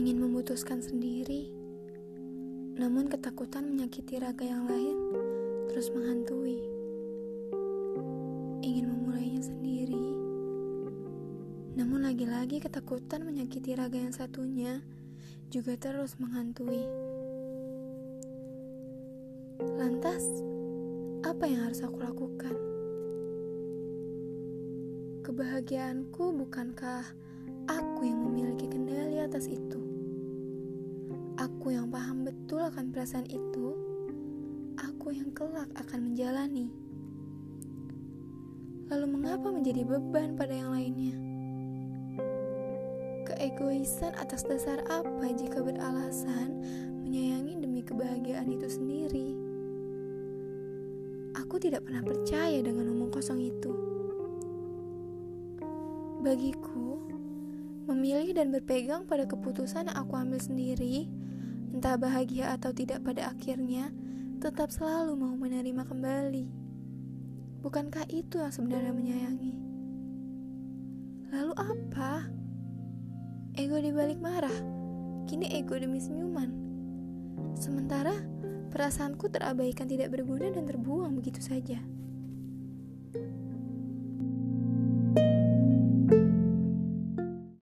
memutuskan sendiri, namun ketakutan menyakiti raga yang lain terus menghantui. Ingin memulainya sendiri, namun lagi-lagi ketakutan menyakiti raga yang satunya juga terus menghantui. Lantas, apa yang harus aku lakukan? Kebahagiaanku bukankah aku yang memiliki kendali atas itu? Paham betul akan perasaan itu. Aku yang kelak akan menjalani. Lalu mengapa menjadi beban pada yang lainnya? Keegoisan atas dasar apa jika beralasan menyayangi demi kebahagiaan itu sendiri? Aku tidak pernah percaya dengan omong kosong itu. Bagiku, memilih dan berpegang pada keputusan yang aku ambil sendiri, entah bahagia atau tidak pada akhirnya, tetap selalu mau menerima kembali. Bukankah itu yang sebenarnya menyayangi? Lalu apa? Ego dibalik marah, kini ego demi senyuman. Sementara perasaanku terabaikan tidak berguna dan terbuang begitu saja.